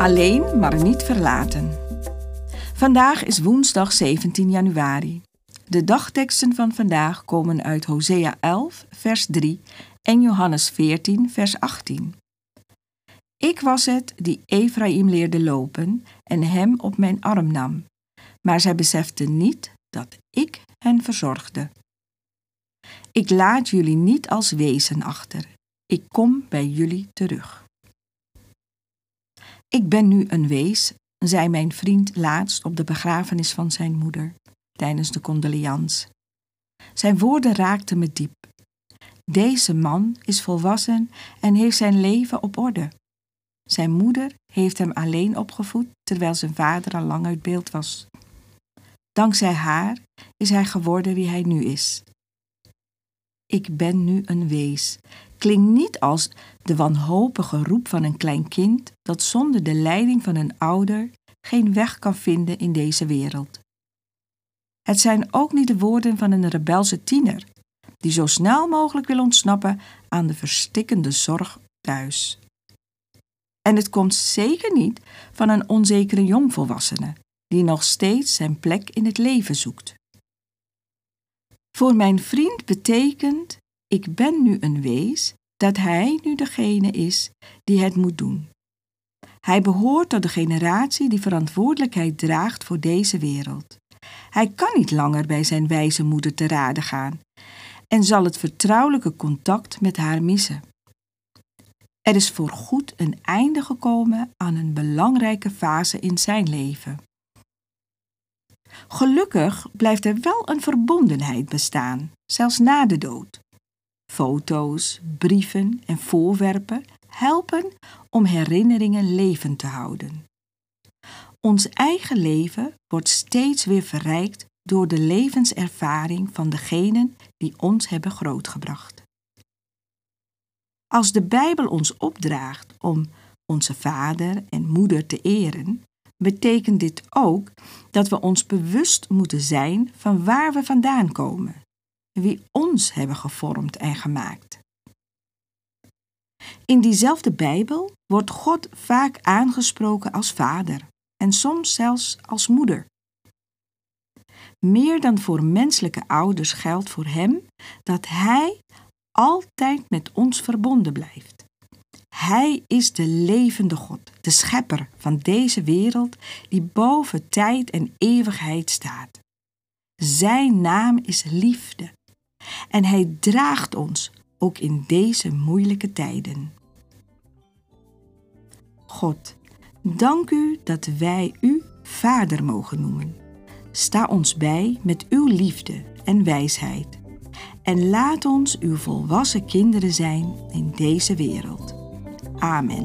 Alleen, maar niet verlaten. Vandaag is woensdag 17 januari. De dagteksten van vandaag komen uit Hosea 11, vers 3 en Johannes 14, vers 18. Ik was het die Ephraim leerde lopen en hem op mijn arm nam, maar zij beseften niet dat ik hen verzorgde. Ik laat jullie niet als wezen achter. Ik kom bij jullie terug. Ik ben nu een wees, zei mijn vriend laatst op de begrafenis van zijn moeder, tijdens de condoleans. Zijn woorden raakten me diep. Deze man is volwassen en heeft zijn leven op orde. Zijn moeder heeft hem alleen opgevoed terwijl zijn vader al lang uit beeld was. Dankzij haar is hij geworden wie hij nu is. Ik ben nu een wees klinkt niet als de wanhopige roep van een klein kind dat zonder de leiding van een ouder geen weg kan vinden in deze wereld. Het zijn ook niet de woorden van een rebelse tiener die zo snel mogelijk wil ontsnappen aan de verstikkende zorg thuis. En het komt zeker niet van een onzekere jongvolwassene die nog steeds zijn plek in het leven zoekt. Voor mijn vriend betekent ik ben nu een wees, dat hij nu degene is die het moet doen. Hij behoort tot de generatie die verantwoordelijkheid draagt voor deze wereld. Hij kan niet langer bij zijn wijze moeder te raden gaan en zal het vertrouwelijke contact met haar missen. Er is voorgoed een einde gekomen aan een belangrijke fase in zijn leven. Gelukkig blijft er wel een verbondenheid bestaan, zelfs na de dood. Foto's, brieven en voorwerpen helpen om herinneringen levend te houden. Ons eigen leven wordt steeds weer verrijkt door de levenservaring van degenen die ons hebben grootgebracht. Als de Bijbel ons opdraagt om onze vader en moeder te eren, betekent dit ook dat we ons bewust moeten zijn van waar we vandaan komen wie ons hebben gevormd en gemaakt. In diezelfde Bijbel wordt God vaak aangesproken als vader en soms zelfs als moeder. Meer dan voor menselijke ouders geldt voor Hem dat Hij altijd met ons verbonden blijft. Hij is de levende God, de schepper van deze wereld die boven tijd en eeuwigheid staat. Zijn naam is liefde en Hij draagt ons ook in deze moeilijke tijden. God, dank u dat wij u Vader mogen noemen. Sta ons bij met uw liefde en wijsheid. En laat ons uw volwassen kinderen zijn in deze wereld. Amen.